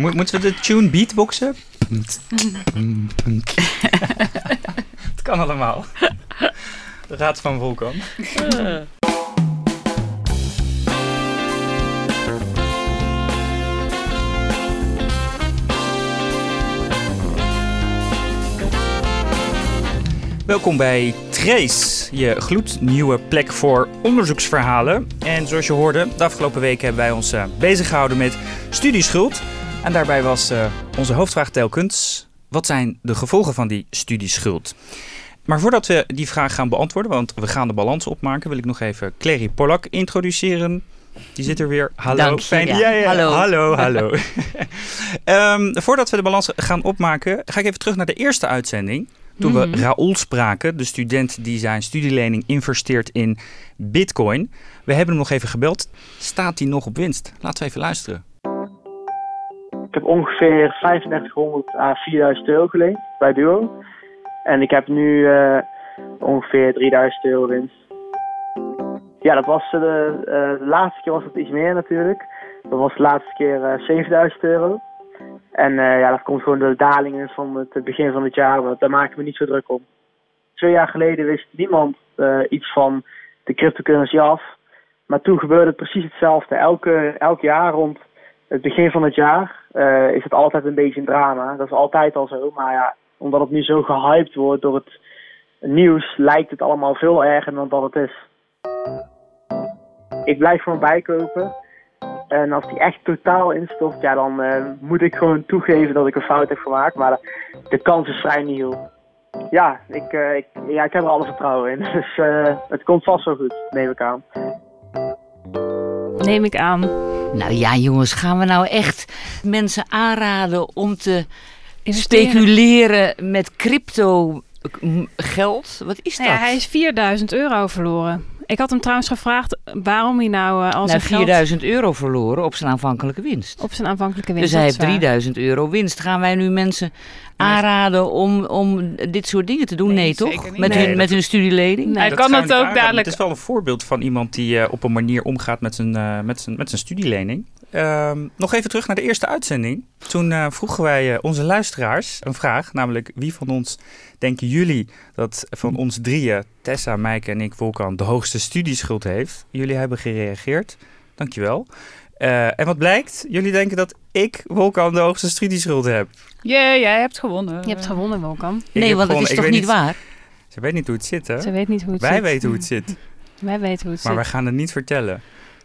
Mo- moeten we de tune beatboxen? Het kan allemaal. De Raad van Vulkan. Welkom bij Trace, je gloednieuwe plek voor onderzoeksverhalen. En zoals je hoorde, de afgelopen weken hebben wij ons eh, bezig gehouden met studieschuld. En daarbij was eh, onze hoofdvraag telkens, wat zijn de gevolgen van die studieschuld? Maar voordat we die vraag gaan beantwoorden, want we gaan de balans opmaken, wil ik nog even Clary Pollak introduceren. Die zit er weer. Hallo. Dank je, Fijn. ja. Hallo. Hallo, hallo. Ehm, voordat we de balans gaan opmaken, ga ik even terug naar de eerste uitzending. Toen Mhm. we Raoul spraken, de student die zijn studielening investeert in Bitcoin. We hebben hem nog even gebeld. Staat hij nog op winst? Laten we even luisteren. Ik heb ongeveer 3500 à 4000 euro geleend bij Duo. En ik heb nu eh, ongeveer 3000 euro winst. Ja, dat was eh, de, eh, de laatste keer was het iets meer natuurlijk. Dat was de laatste keer eh 7000 euro. En eh, ja, dat komt gewoon door de dalingen van het begin van het jaar. Maar daar maken we niet zo druk om. Twee jaar geleden wist niemand eh, iets van de cryptocurrency af. Maar toen gebeurde het precies hetzelfde. Elke, elk jaar rond het begin van het jaar eh, is het altijd een beetje een drama. Dat is altijd al zo. Maar ja, omdat het nu zo gehyped wordt door het nieuws, lijkt het allemaal veel erger dan dat het is. Ik blijf gewoon bijkopen. En als die echt totaal instort, ja, dan eh, moet ik gewoon toegeven dat ik een fout heb gemaakt. Maar de, kans is vrij nihil. Ja, ik, eh, ik, ja, ik heb er alle vertrouwen in. Dus het komt vast wel goed, neem ik aan. Neem ik aan. Nou ja, jongens, gaan we nou echt mensen aanraden om te Investeren. speculeren met crypto geld? Wat is dat? Nou ja, hij is 4000 euro verloren. Ik had hem trouwens gevraagd waarom hij nou eh, al nou, zijn geld 4000 euro verloren op zijn aanvankelijke winst. op zijn aanvankelijke winst. Dus hij dat heeft is waar. 3000 euro winst. Gaan wij nu mensen aanraden om, om dit soort dingen te doen? Nee, Nee, toch? zeker niet. Met, Nee, hun, met hun studielening? Nee. Hij Dat kan niet ook aanraden. dadelijk. Het is wel een voorbeeld van iemand die eh, op een manier omgaat met zijn, eh, met zijn, met zijn studielening. Ehm, nog even terug naar de eerste uitzending. Toen eh, vroegen wij eh, onze luisteraars een vraag. Namelijk, wie van ons denken jullie dat van ons drieën, Tessa, Mijke en ik, Volkan, de hoogste studieschuld heeft? Jullie hebben gereageerd. Dankjewel. Eh en wat blijkt? Jullie denken dat ik, Volkan, de hoogste studieschuld heb. Jee, jij hebt gewonnen. Je hebt gewonnen, Wolkan. Ik Nee, want het gewonnen. is Ik toch niet waar? Ze weet niet hoe het zit, hè? Ze weet niet hoe het Wij zit. weten hoe het zit. Wij weten hoe het Maar zit. wij gaan het niet vertellen.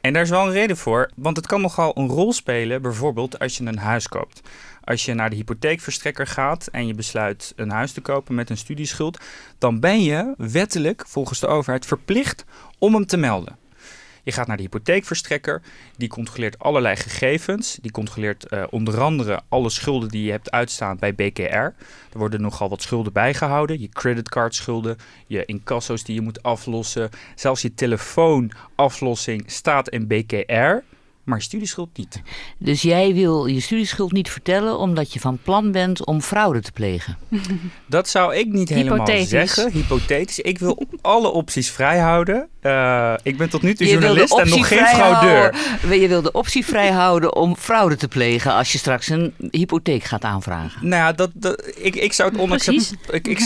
En daar is wel een reden voor, want het kan nogal een rol spelen, bijvoorbeeld als je een huis koopt. Als je naar de hypotheekverstrekker gaat en je besluit een huis te kopen met een studieschuld, dan ben je wettelijk volgens de overheid verplicht om hem te melden. Je gaat naar de hypotheekverstrekker, die controleert allerlei gegevens. Die controleert eh, onder andere alle schulden die je hebt uitstaan bij BKR. Er worden nogal wat schulden bijgehouden. Je creditcardschulden, je incasso's die je moet aflossen. Zelfs je telefoonaflossing staat in BKR, maar studieschuld niet. Dus jij wil je studieschuld niet vertellen omdat je van plan bent om fraude te plegen. Dat zou ik niet helemaal Hypothetisch. zeggen. Hypothetisch. Ik wil alle opties vrijhouden. Eh, ik ben tot nu toe Je journalist en nog geen fraudeur. Je wil de optie vrijhouden om fraude te plegen als je straks een hypotheek gaat aanvragen. Nou ja, dat, dat, ik, ik, zou het onacceptabel, ik, ik,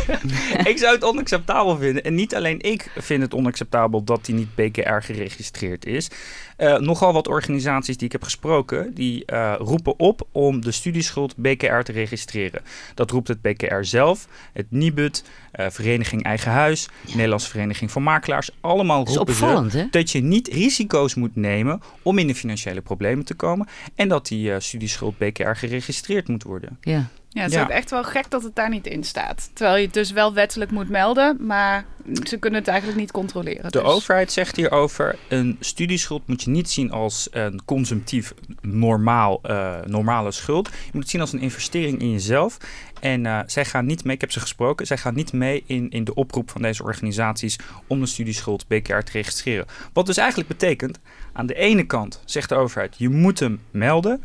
ik zou het onacceptabel vinden. En niet alleen ik vind het onacceptabel dat die niet BKR geregistreerd is. Eh, nogal wat organisaties die ik heb gesproken, die eh, roepen op om de studieschuld BKR te registreren. Dat roept het BKR zelf, het NIBUD, eh, Vereniging Eigen Huis, Nederlandse Vereniging van Makelaars. Allemaal Dat roepen opvallend, dat je niet risico's moet nemen om in de financiële problemen te komen. En dat die eh, studieschuld BKR geregistreerd moet worden. Ja. Ja, het is Ja. ook echt wel gek dat het daar niet in staat. Terwijl je het dus wel wettelijk moet melden, maar ze kunnen het eigenlijk niet controleren. De dus. overheid zegt hierover: een studieschuld moet je niet zien als een consumptief normaal, eh, normale schuld. Je moet het zien als een investering in jezelf. En eh, zij gaan niet mee, ik heb ze gesproken, zij gaan niet mee in, in de oproep van deze organisaties om de studieschuld BKR te registreren. Wat dus eigenlijk betekent, aan de ene kant zegt de overheid, je moet hem melden.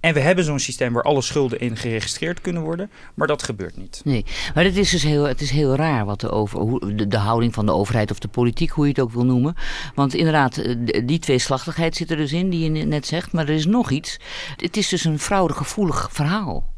En we hebben zo'n systeem waar alle schulden in geregistreerd kunnen worden, maar dat gebeurt niet. Nee, maar het is dus heel, het is heel raar wat de, over, hoe, de, de houding van de overheid of de politiek, hoe je het ook wil noemen. Want inderdaad, eh, die tweeslachtigheid zit er dus in, die je net zegt. Maar er is nog iets. Het is dus een fraudegevoelig verhaal.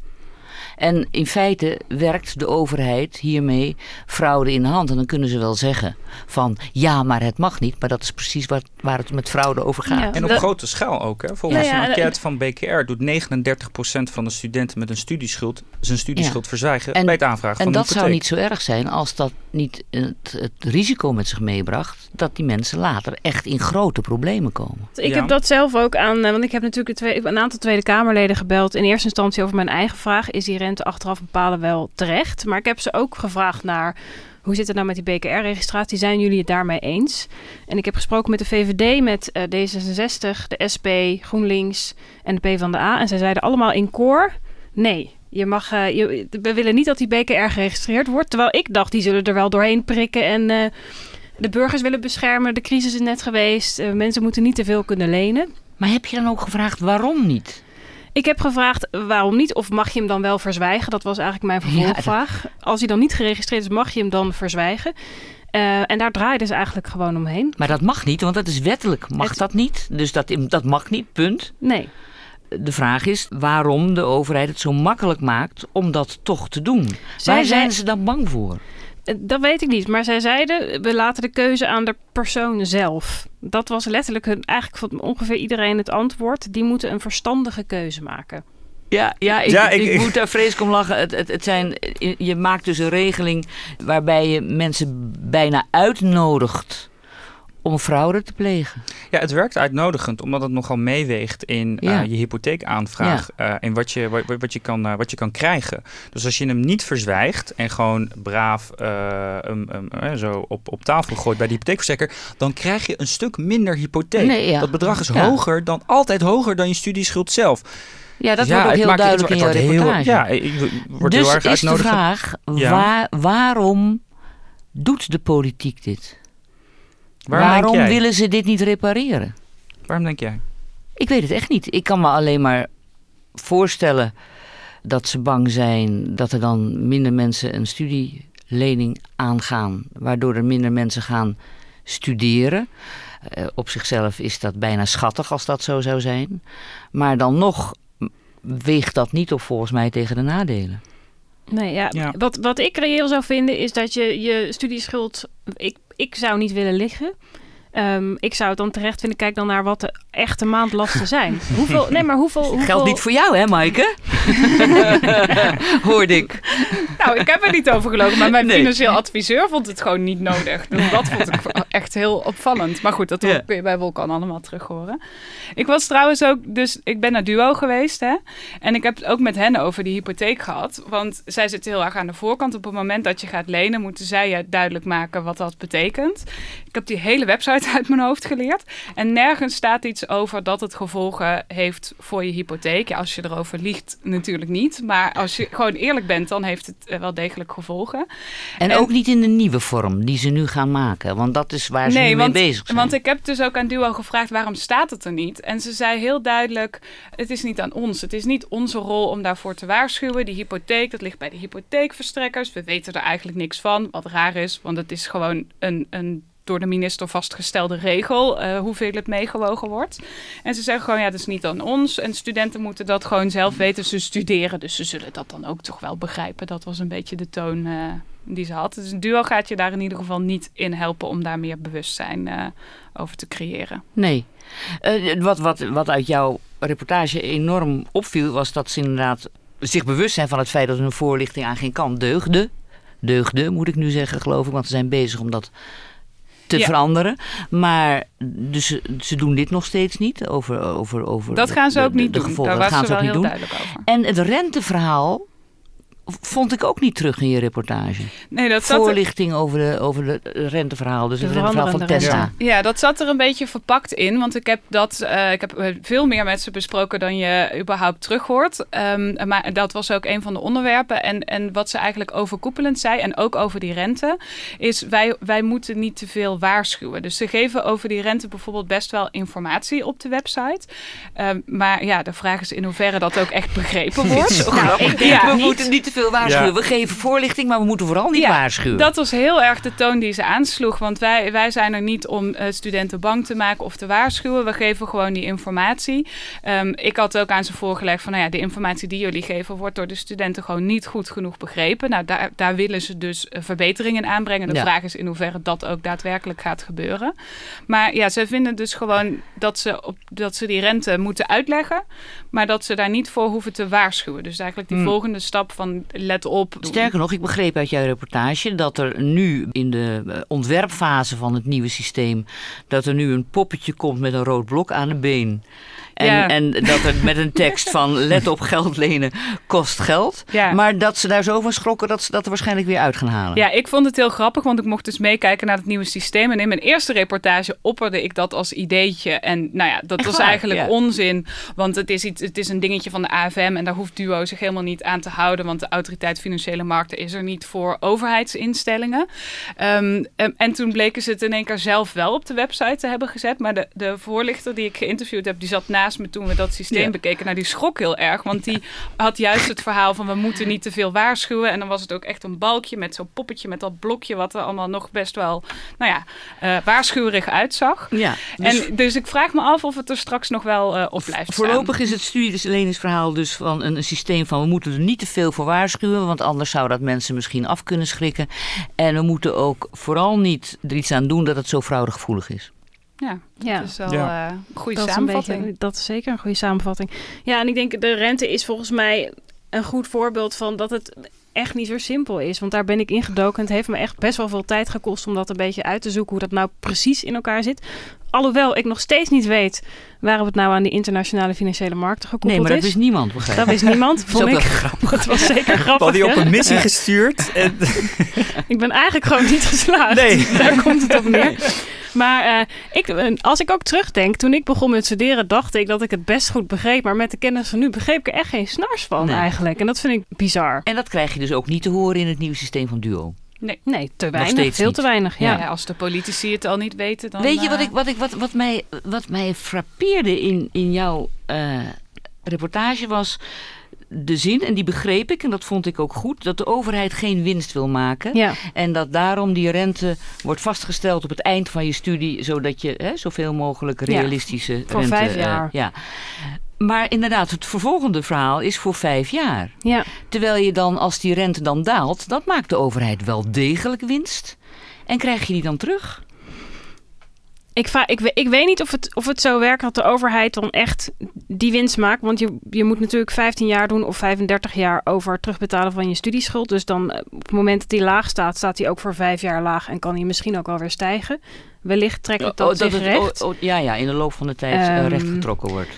En in feite werkt de overheid hiermee fraude in de hand. En dan kunnen ze wel zeggen van ja, maar het mag niet. Maar dat is precies waar, waar het met fraude over gaat. Ja. En op Dat- grote schaal ook. Hè. Volgens Ja, ja, een dat- enquête van BKR doet 39% van de studenten met een studieschuld zijn studieschuld Ja. verzwijgen En- bij het aanvragen En van dat een zou hypotheek. niet zo erg zijn als dat niet het, het risico met zich meebracht dat die mensen later echt in grote problemen komen. Ik Ja. heb dat zelf ook aan, eh, want ik heb natuurlijk de twee, een aantal Tweede Kamerleden gebeld. In eerste instantie over mijn eigen vraag: is die rente achteraf bepalen wel terecht? Maar ik heb ze ook gevraagd naar. Hoe zit het nou met die BKR-registratie? Zijn jullie het daarmee eens? En ik heb gesproken met de VVD, met eh, D66, de SP, GroenLinks en de PvdA. En zij zeiden allemaal in koor: nee. Je mag, eh, je, we willen niet dat die BKR geregistreerd wordt. Terwijl ik dacht, die zullen er wel doorheen prikken en eh, de burgers willen beschermen. De crisis is net geweest. eh, mensen moeten niet te veel kunnen lenen. Maar heb je dan ook gevraagd waarom niet? Ik heb gevraagd waarom niet, of mag je hem dan wel verzwijgen? Dat was eigenlijk mijn vervolgvraag. Als hij dan niet geregistreerd is, mag je hem dan verzwijgen? En daar draaiden ze eigenlijk gewoon omheen. Maar dat mag niet, want dat is wettelijk. Mag Het- dat niet? Dus dat, dat mag niet, punt. Nee. De vraag is waarom de overheid het zo makkelijk maakt om dat toch te doen. Zij Waar zijn ze dan bang voor? Eh, Dat weet ik niet. Maar zij zeiden, we laten de keuze aan de persoon zelf. Dat was letterlijk hun, eigenlijk van ongeveer iedereen het antwoord. Die moeten een verstandige keuze maken. Ja, ja, ik, Ja, ik, ik- moet daar vreselijk om lachen. Het, het, het zijn, je maakt dus een regeling waarbij je mensen bijna uitnodigt om fraude te plegen. Ja, het werkt uitnodigend, omdat het nogal meeweegt in eh, Ja. je hypotheekaanvraag eh, en wat je, wat, wat, je kan, eh, wat je kan krijgen. Dus als je hem niet verzwijgt en gewoon braaf eh, eh, zo op, op tafel gooit bij de hypotheekverstrekker, dan krijg je een stuk minder hypotheek. Nee, ja. Dat bedrag is Ja. hoger dan, altijd hoger dan je studieschuld zelf. Ja, dat Ja, wordt ook het heel maakt- het duidelijk in wordt heel- reportage. Ja, ik- ik word dus heel erg is de vraag, Ja. waar, waarom doet de politiek dit? Waarom, denk waarom jij? willen ze dit niet repareren? Waarom denk jij? Ik weet het echt niet. Ik kan me alleen maar voorstellen dat ze bang zijn dat er dan minder mensen een studielening aangaan, waardoor er minder mensen gaan studeren. Eh, op zichzelf is dat bijna schattig als dat zo zou zijn. Maar dan nog weegt dat niet op volgens mij tegen de nadelen. Nee, ja. Ja. Wat, wat ik reëel zou vinden is dat je je studieschuld... Ik, ik zou niet willen liggen. Ehm, ik zou het dan terecht vinden. Kijk dan naar wat de echte maandlasten zijn. hoeveel, nee, maar hoeveel... hoeveel... Geldt niet voor jou, hè, Maaike? Hoorde ik. Nou, ik heb er niet over gelogen, maar mijn Nee. financieel adviseur vond het gewoon niet nodig. Dus dat vond ik echt heel opvallend. Maar goed, dat Ja. kun je bij Volkan allemaal terug horen. Ik was trouwens ook, dus ik ben naar Duo geweest, hè. En ik heb het ook met hen over die hypotheek gehad. Want zij zitten heel erg aan de voorkant. Op het moment dat je gaat lenen, moeten zij je duidelijk maken wat dat betekent. Ik heb die hele website uit mijn hoofd geleerd. En nergens staat iets over dat het gevolgen heeft voor je hypotheek. Ja, als je erover liegt, natuurlijk niet. Maar als je gewoon eerlijk bent, dan heeft het eh, wel degelijk gevolgen. En, En- ook niet in de nieuwe vorm die ze nu gaan maken. Want dat is waar ze nu want, mee bezig zijn. want ik heb dus ook aan Duo gevraagd waarom staat het er niet. En ze zei heel duidelijk, het is niet aan ons. Het is niet onze rol om daarvoor te waarschuwen. Die hypotheek, dat ligt bij de hypotheekverstrekkers. We weten er eigenlijk niks van, wat raar is. Want het is gewoon een, een door de minister vastgestelde regel eh, hoeveel het meegewogen wordt. En ze zeggen gewoon, ja, dat is niet aan ons. En studenten moeten dat gewoon zelf weten. Ze studeren, dus ze zullen dat dan ook toch wel begrijpen. Dat was een beetje de toon eh, die ze had. Dus een duo gaat je daar in ieder geval niet in helpen om daar meer bewustzijn eh, over te creëren. Nee. Wat, wat, wat uit jouw reportage enorm opviel, was dat ze inderdaad zich bewust zijn van het feit dat hun voorlichting aan geen kant deugde. Deugde, moet ik nu zeggen, geloof ik, want ze zijn bezig om dat te Ja. veranderen. Maar dus ze, ze doen dit nog steeds niet over, over, over Dat gaan ze de- ook de- niet de gevolgen. Daar Dat was gaan ze wel ook niet heel doen. duidelijk over. En het renteverhaal vond ik ook niet terug in je reportage. Nee, dat zat er, Voorlichting over de, over de renteverhaal, dus De het renteverhaal van Tesla. ja, dat zat er een beetje verpakt in. Want ik heb, dat, eh, ik heb eh, veel meer met ze besproken dan je überhaupt terug hoort. Ehm, maar dat was ook een van de onderwerpen. En, en wat ze eigenlijk overkoepelend zei, en ook over die rente, is wij, wij moeten niet te veel waarschuwen. Dus ze geven over die rente bijvoorbeeld best wel informatie op de website. Ehm, maar ja, de vraag is in hoeverre dat ook echt begrepen wordt. Nou, ik denk, Ja, we niet- moeten niet te veel waarschuwen. Ja. We geven voorlichting, maar we moeten vooral niet Ja, waarschuwen. Dat was heel erg de toon die ze aansloeg. Want wij, wij zijn er niet om eh, studenten bang te maken of te waarschuwen. We geven gewoon die informatie. Ehm, ik had ook aan ze voorgelegd van... Nou ja, de informatie die jullie geven... wordt door de studenten gewoon niet goed genoeg begrepen. Nou, daar, daar willen ze dus eh, verbeteringen aanbrengen. De Ja. vraag is in hoeverre dat ook daadwerkelijk gaat gebeuren. Maar ja, ze vinden dus gewoon dat ze, op, dat ze die rente moeten uitleggen... maar dat ze daar niet voor hoeven te waarschuwen. Dus eigenlijk die Hmm. volgende stap van let op... Sterker nog, ik begreep uit jouw reportage dat er nu in de eh, ontwerpfase van het nieuwe systeem, dat er nu een poppetje komt met een rood blok aan de been. En, Ja. en dat er met een tekst van let op geld lenen kost geld. Ja. Maar dat ze daar zo van schrokken dat ze dat er waarschijnlijk weer uit gaan halen. Ja, ik vond het heel grappig, want ik mocht dus meekijken naar het nieuwe systeem. En in mijn eerste reportage opperde ik dat als ideetje. En nou ja, dat Echt was waar? eigenlijk Ja. onzin. Want het is, iets, het is een dingetje van de AFM en daar hoeft Duo zich helemaal niet aan te houden. Want de autoriteit Financiële Markten is er niet voor overheidsinstellingen. Ehm, en, en toen bleken ze het in één keer zelf wel op de website te hebben gezet. Maar de, de voorlichter die ik geïnterviewd heb, die zat naast me toen we dat systeem bekeken. Nou, die schrok heel erg, want die had juist het verhaal van we moeten niet te veel waarschuwen. En dan was het ook echt een balkje met zo'n poppetje met dat blokje, wat er allemaal nog best wel, nou ja, eh waarschuwerig uitzag. Ja, dus en dus ik vraag me af of het er straks nog wel eh, op blijft staan. Voorlopig is het studieleningsverhaal dus van een, een systeem van we moeten er niet te veel voor waarschuwen, want anders zou dat mensen misschien af kunnen schrikken. En we moeten ook vooral niet er iets aan doen dat het zo fraudegevoelig is. Ja, Ja. dat is wel Ja. eh, een goede Dat is, een samenvatting. beetje, dat is zeker een goede samenvatting. Ja, en ik denk de rente is volgens mij een goed voorbeeld van dat het echt niet zo simpel is. Want daar ben ik ingedoken. Het heeft me echt best wel veel tijd gekost om dat een beetje uit te zoeken hoe dat nou precies in elkaar zit. Alhoewel ik nog steeds niet weet waarom het nou aan die internationale financiële markten Nee, gekoppeld maar dat is. wist niemand, begrijp Dat wist niemand, Dat is vond ik. grappig. Dat was zeker grappig. hadden die op een missie gestuurd. En, Ik ben eigenlijk gewoon niet geslaagd. Nee. Daar komt het op neer. Maar eh, ik, eh, als ik ook terugdenk, toen ik begon met studeren, dacht ik dat ik het best goed begreep. Maar met de kennis van nu begreep ik er echt geen snars van Nee. eigenlijk. En dat vind ik bizar. En dat krijg je dus ook niet te horen in het nieuwe systeem van Duo. Nee, te weinig. steeds Veel niet. te weinig. Ja. Ja. als de politici het al niet weten, dan... Weet je wat, eh, ik, wat, ik, wat, wat, mij, wat mij frappeerde in, in jouw eh, reportage was de zin, en die begreep ik, en dat vond ik ook goed, dat de overheid geen winst wil maken. Ja. En dat daarom die rente wordt vastgesteld op het eind van je studie, zodat je hè, zoveel mogelijk Ja, realistische voor rente... vijf eh, jaar. ja. Maar inderdaad, het vervolgende verhaal is voor vijf jaar. ja. Terwijl je dan, als die rente dan daalt, dat maakt de overheid wel degelijk winst. En krijg je die dan terug? Ik, ik, ik weet niet of het, of het zo werkt dat de overheid dan echt die winst maakt. Want je, je moet natuurlijk 15 jaar doen of 35 jaar over terugbetalen van je studieschuld. Dus dan eh, op het moment dat die laag staat, staat die ook voor vijf jaar laag en kan die misschien ook wel weer stijgen. Wellicht trekt het dat, Oh, zich het, recht. oh, oh, ja, ja, in de loop van de tijd eh, Ehm. rechtgetrokken wordt.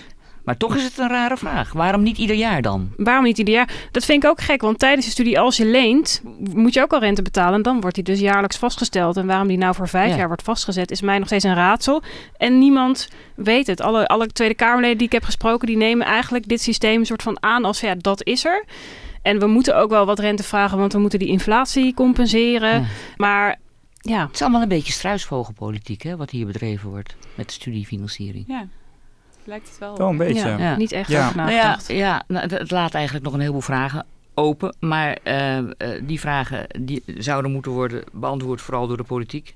Maar toch is het een rare vraag. Waarom niet ieder jaar dan? Waarom niet ieder jaar? Dat vind ik ook gek, want tijdens je studie, als je leent, moet je ook al rente betalen. En dan wordt die dus jaarlijks vastgesteld. En waarom die nou voor vijf Ja. jaar wordt vastgezet, is mij nog steeds een raadsel. En niemand weet het. Alle, alle Tweede Kamerleden die ik heb gesproken, die nemen eigenlijk dit systeem een soort van aan als ja, dat is er. En we moeten ook wel wat rente vragen, want we moeten die inflatie compenseren. Ja. Maar ja, Het is allemaal een beetje struisvogelpolitiek, hè, wat hier bedreven wordt met de studiefinanciering. Ja, lijkt het wel. wel een beetje. ja, Ja. niet echt Ja. Nou ja, nou, het- laat eigenlijk nog een heleboel vragen open. Maar eh, eh, die vragen die zouden moeten worden beantwoord vooral door de politiek.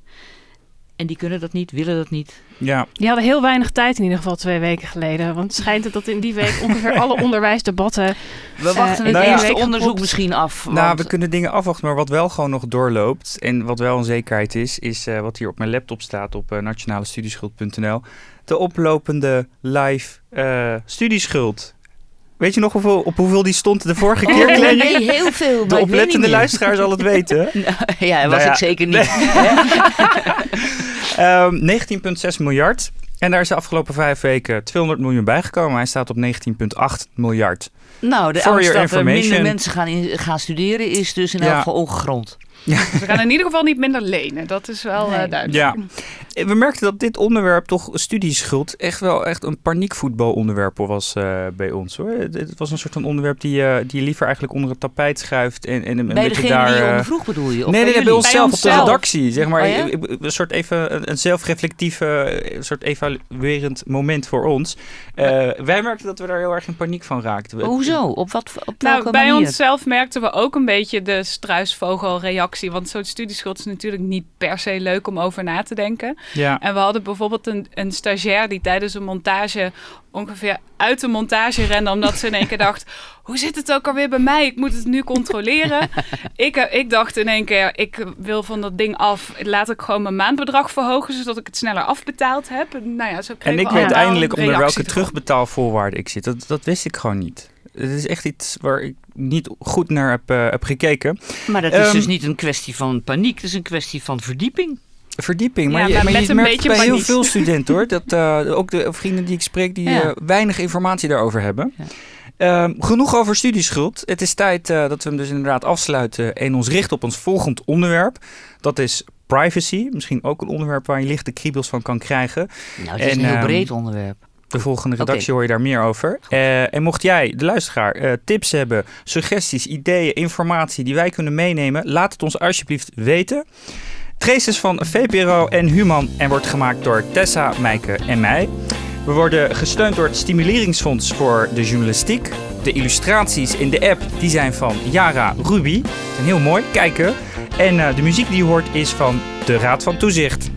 En die kunnen dat niet, willen dat niet. Ja, Die hadden heel weinig tijd in ieder geval twee weken geleden. Want het schijnt het dat in die week ongeveer alle onderwijsdebatten We wachten in het eerste onderzoek misschien af. nou, we kunnen dingen afwachten, maar wat wel gewoon nog doorloopt en wat wel een zekerheid is, is eh, wat hier op mijn laptop staat op uh, nationalestudieschuld.nl. De oplopende live eh, studieschuld. Weet je nog hoeveel, op hoeveel die stond de vorige keer, Oh, nee, heel veel. De oplettende luisteraar zal het weten. ja, dat was Nou ja, ik zeker niet. Ehm 19,6 miljard. En daar is de afgelopen vijf weken 200 miljoen bijgekomen. Hij staat op 19,8 miljard. Nou, de angst dat er minder mensen gaan, in- gaan studeren is dus in elk geval ongegrond. Ze gaan in ieder geval niet minder lenen. Dat is wel eh, duidelijk. Ja. We merkten dat dit onderwerp, toch studieschuld, echt wel echt een paniekvoetbalonderwerp was eh, bij ons. hoor. Het, het was een soort van onderwerp die, eh, die je liever eigenlijk onder het tapijt schuift. En, en een Bij beetje degene daar... die je eh, ondervroeg bedoel je? Of nee, nee, nee, bij onszelf op de redactie. Zeg maar, Oh ja? Een soort even een, eh, een soort evaluerend moment voor ons. Eh, wij merkten dat we daar heel erg in paniek van raakten. We- Hoezo? Op, wat, op welke Nou, bij manier? onszelf merkten we ook een beetje de struisvogelreactie. Want zo'n studieschuld is natuurlijk niet per se leuk om over na te denken. Ja. En we hadden bijvoorbeeld een, een stagiair die tijdens een montage ongeveer uit de montage rende. Omdat ze in één keer dacht, hoe zit het ook alweer bij mij? Ik moet het nu controleren. ik, eh, ik dacht in één keer, ik wil van dat ding af. Laat ik gewoon mijn maandbedrag verhogen, zodat ik het sneller afbetaald heb. En, nou ja, zo En ik we weet eindelijk onder welke terugbetaalvoorwaarden ik zit. Dat, dat wist ik gewoon niet. Het is echt iets waar ik niet goed naar heb, eh, heb gekeken. Maar dat is Ehm, dus niet een kwestie van paniek, het is een kwestie van verdieping. Verdieping. Maar, Ja, je, maar maar je een merkt beetje bij heel veel studenten hoor. Dat eh, ook de vrienden die ik spreek, die Ja. eh, weinig informatie daarover hebben. Ja. Ehm, genoeg over studieschuld. Het is tijd dat we hem dus inderdaad afsluiten en ons richten op ons volgend onderwerp. Dat is privacy. Misschien ook een onderwerp waar je lichte kriebels van kan krijgen. Nou, het is En, een heel ehm, breed onderwerp. De volgende redactie hoor je daar meer over. Eh, en mocht jij, de luisteraar, eh, tips hebben, suggesties, ideeën, informatie die wij kunnen meenemen, laat het ons alsjeblieft weten. Trace is van VPRO en Human en wordt gemaakt door Tessa, Meike en mij. We worden gesteund door het Stimuleringsfonds voor de Journalistiek. De illustraties in de app die zijn van Yara Ruby. Zijn heel mooi, kijken. En eh, de muziek die je hoort is van de Raad van Toezicht.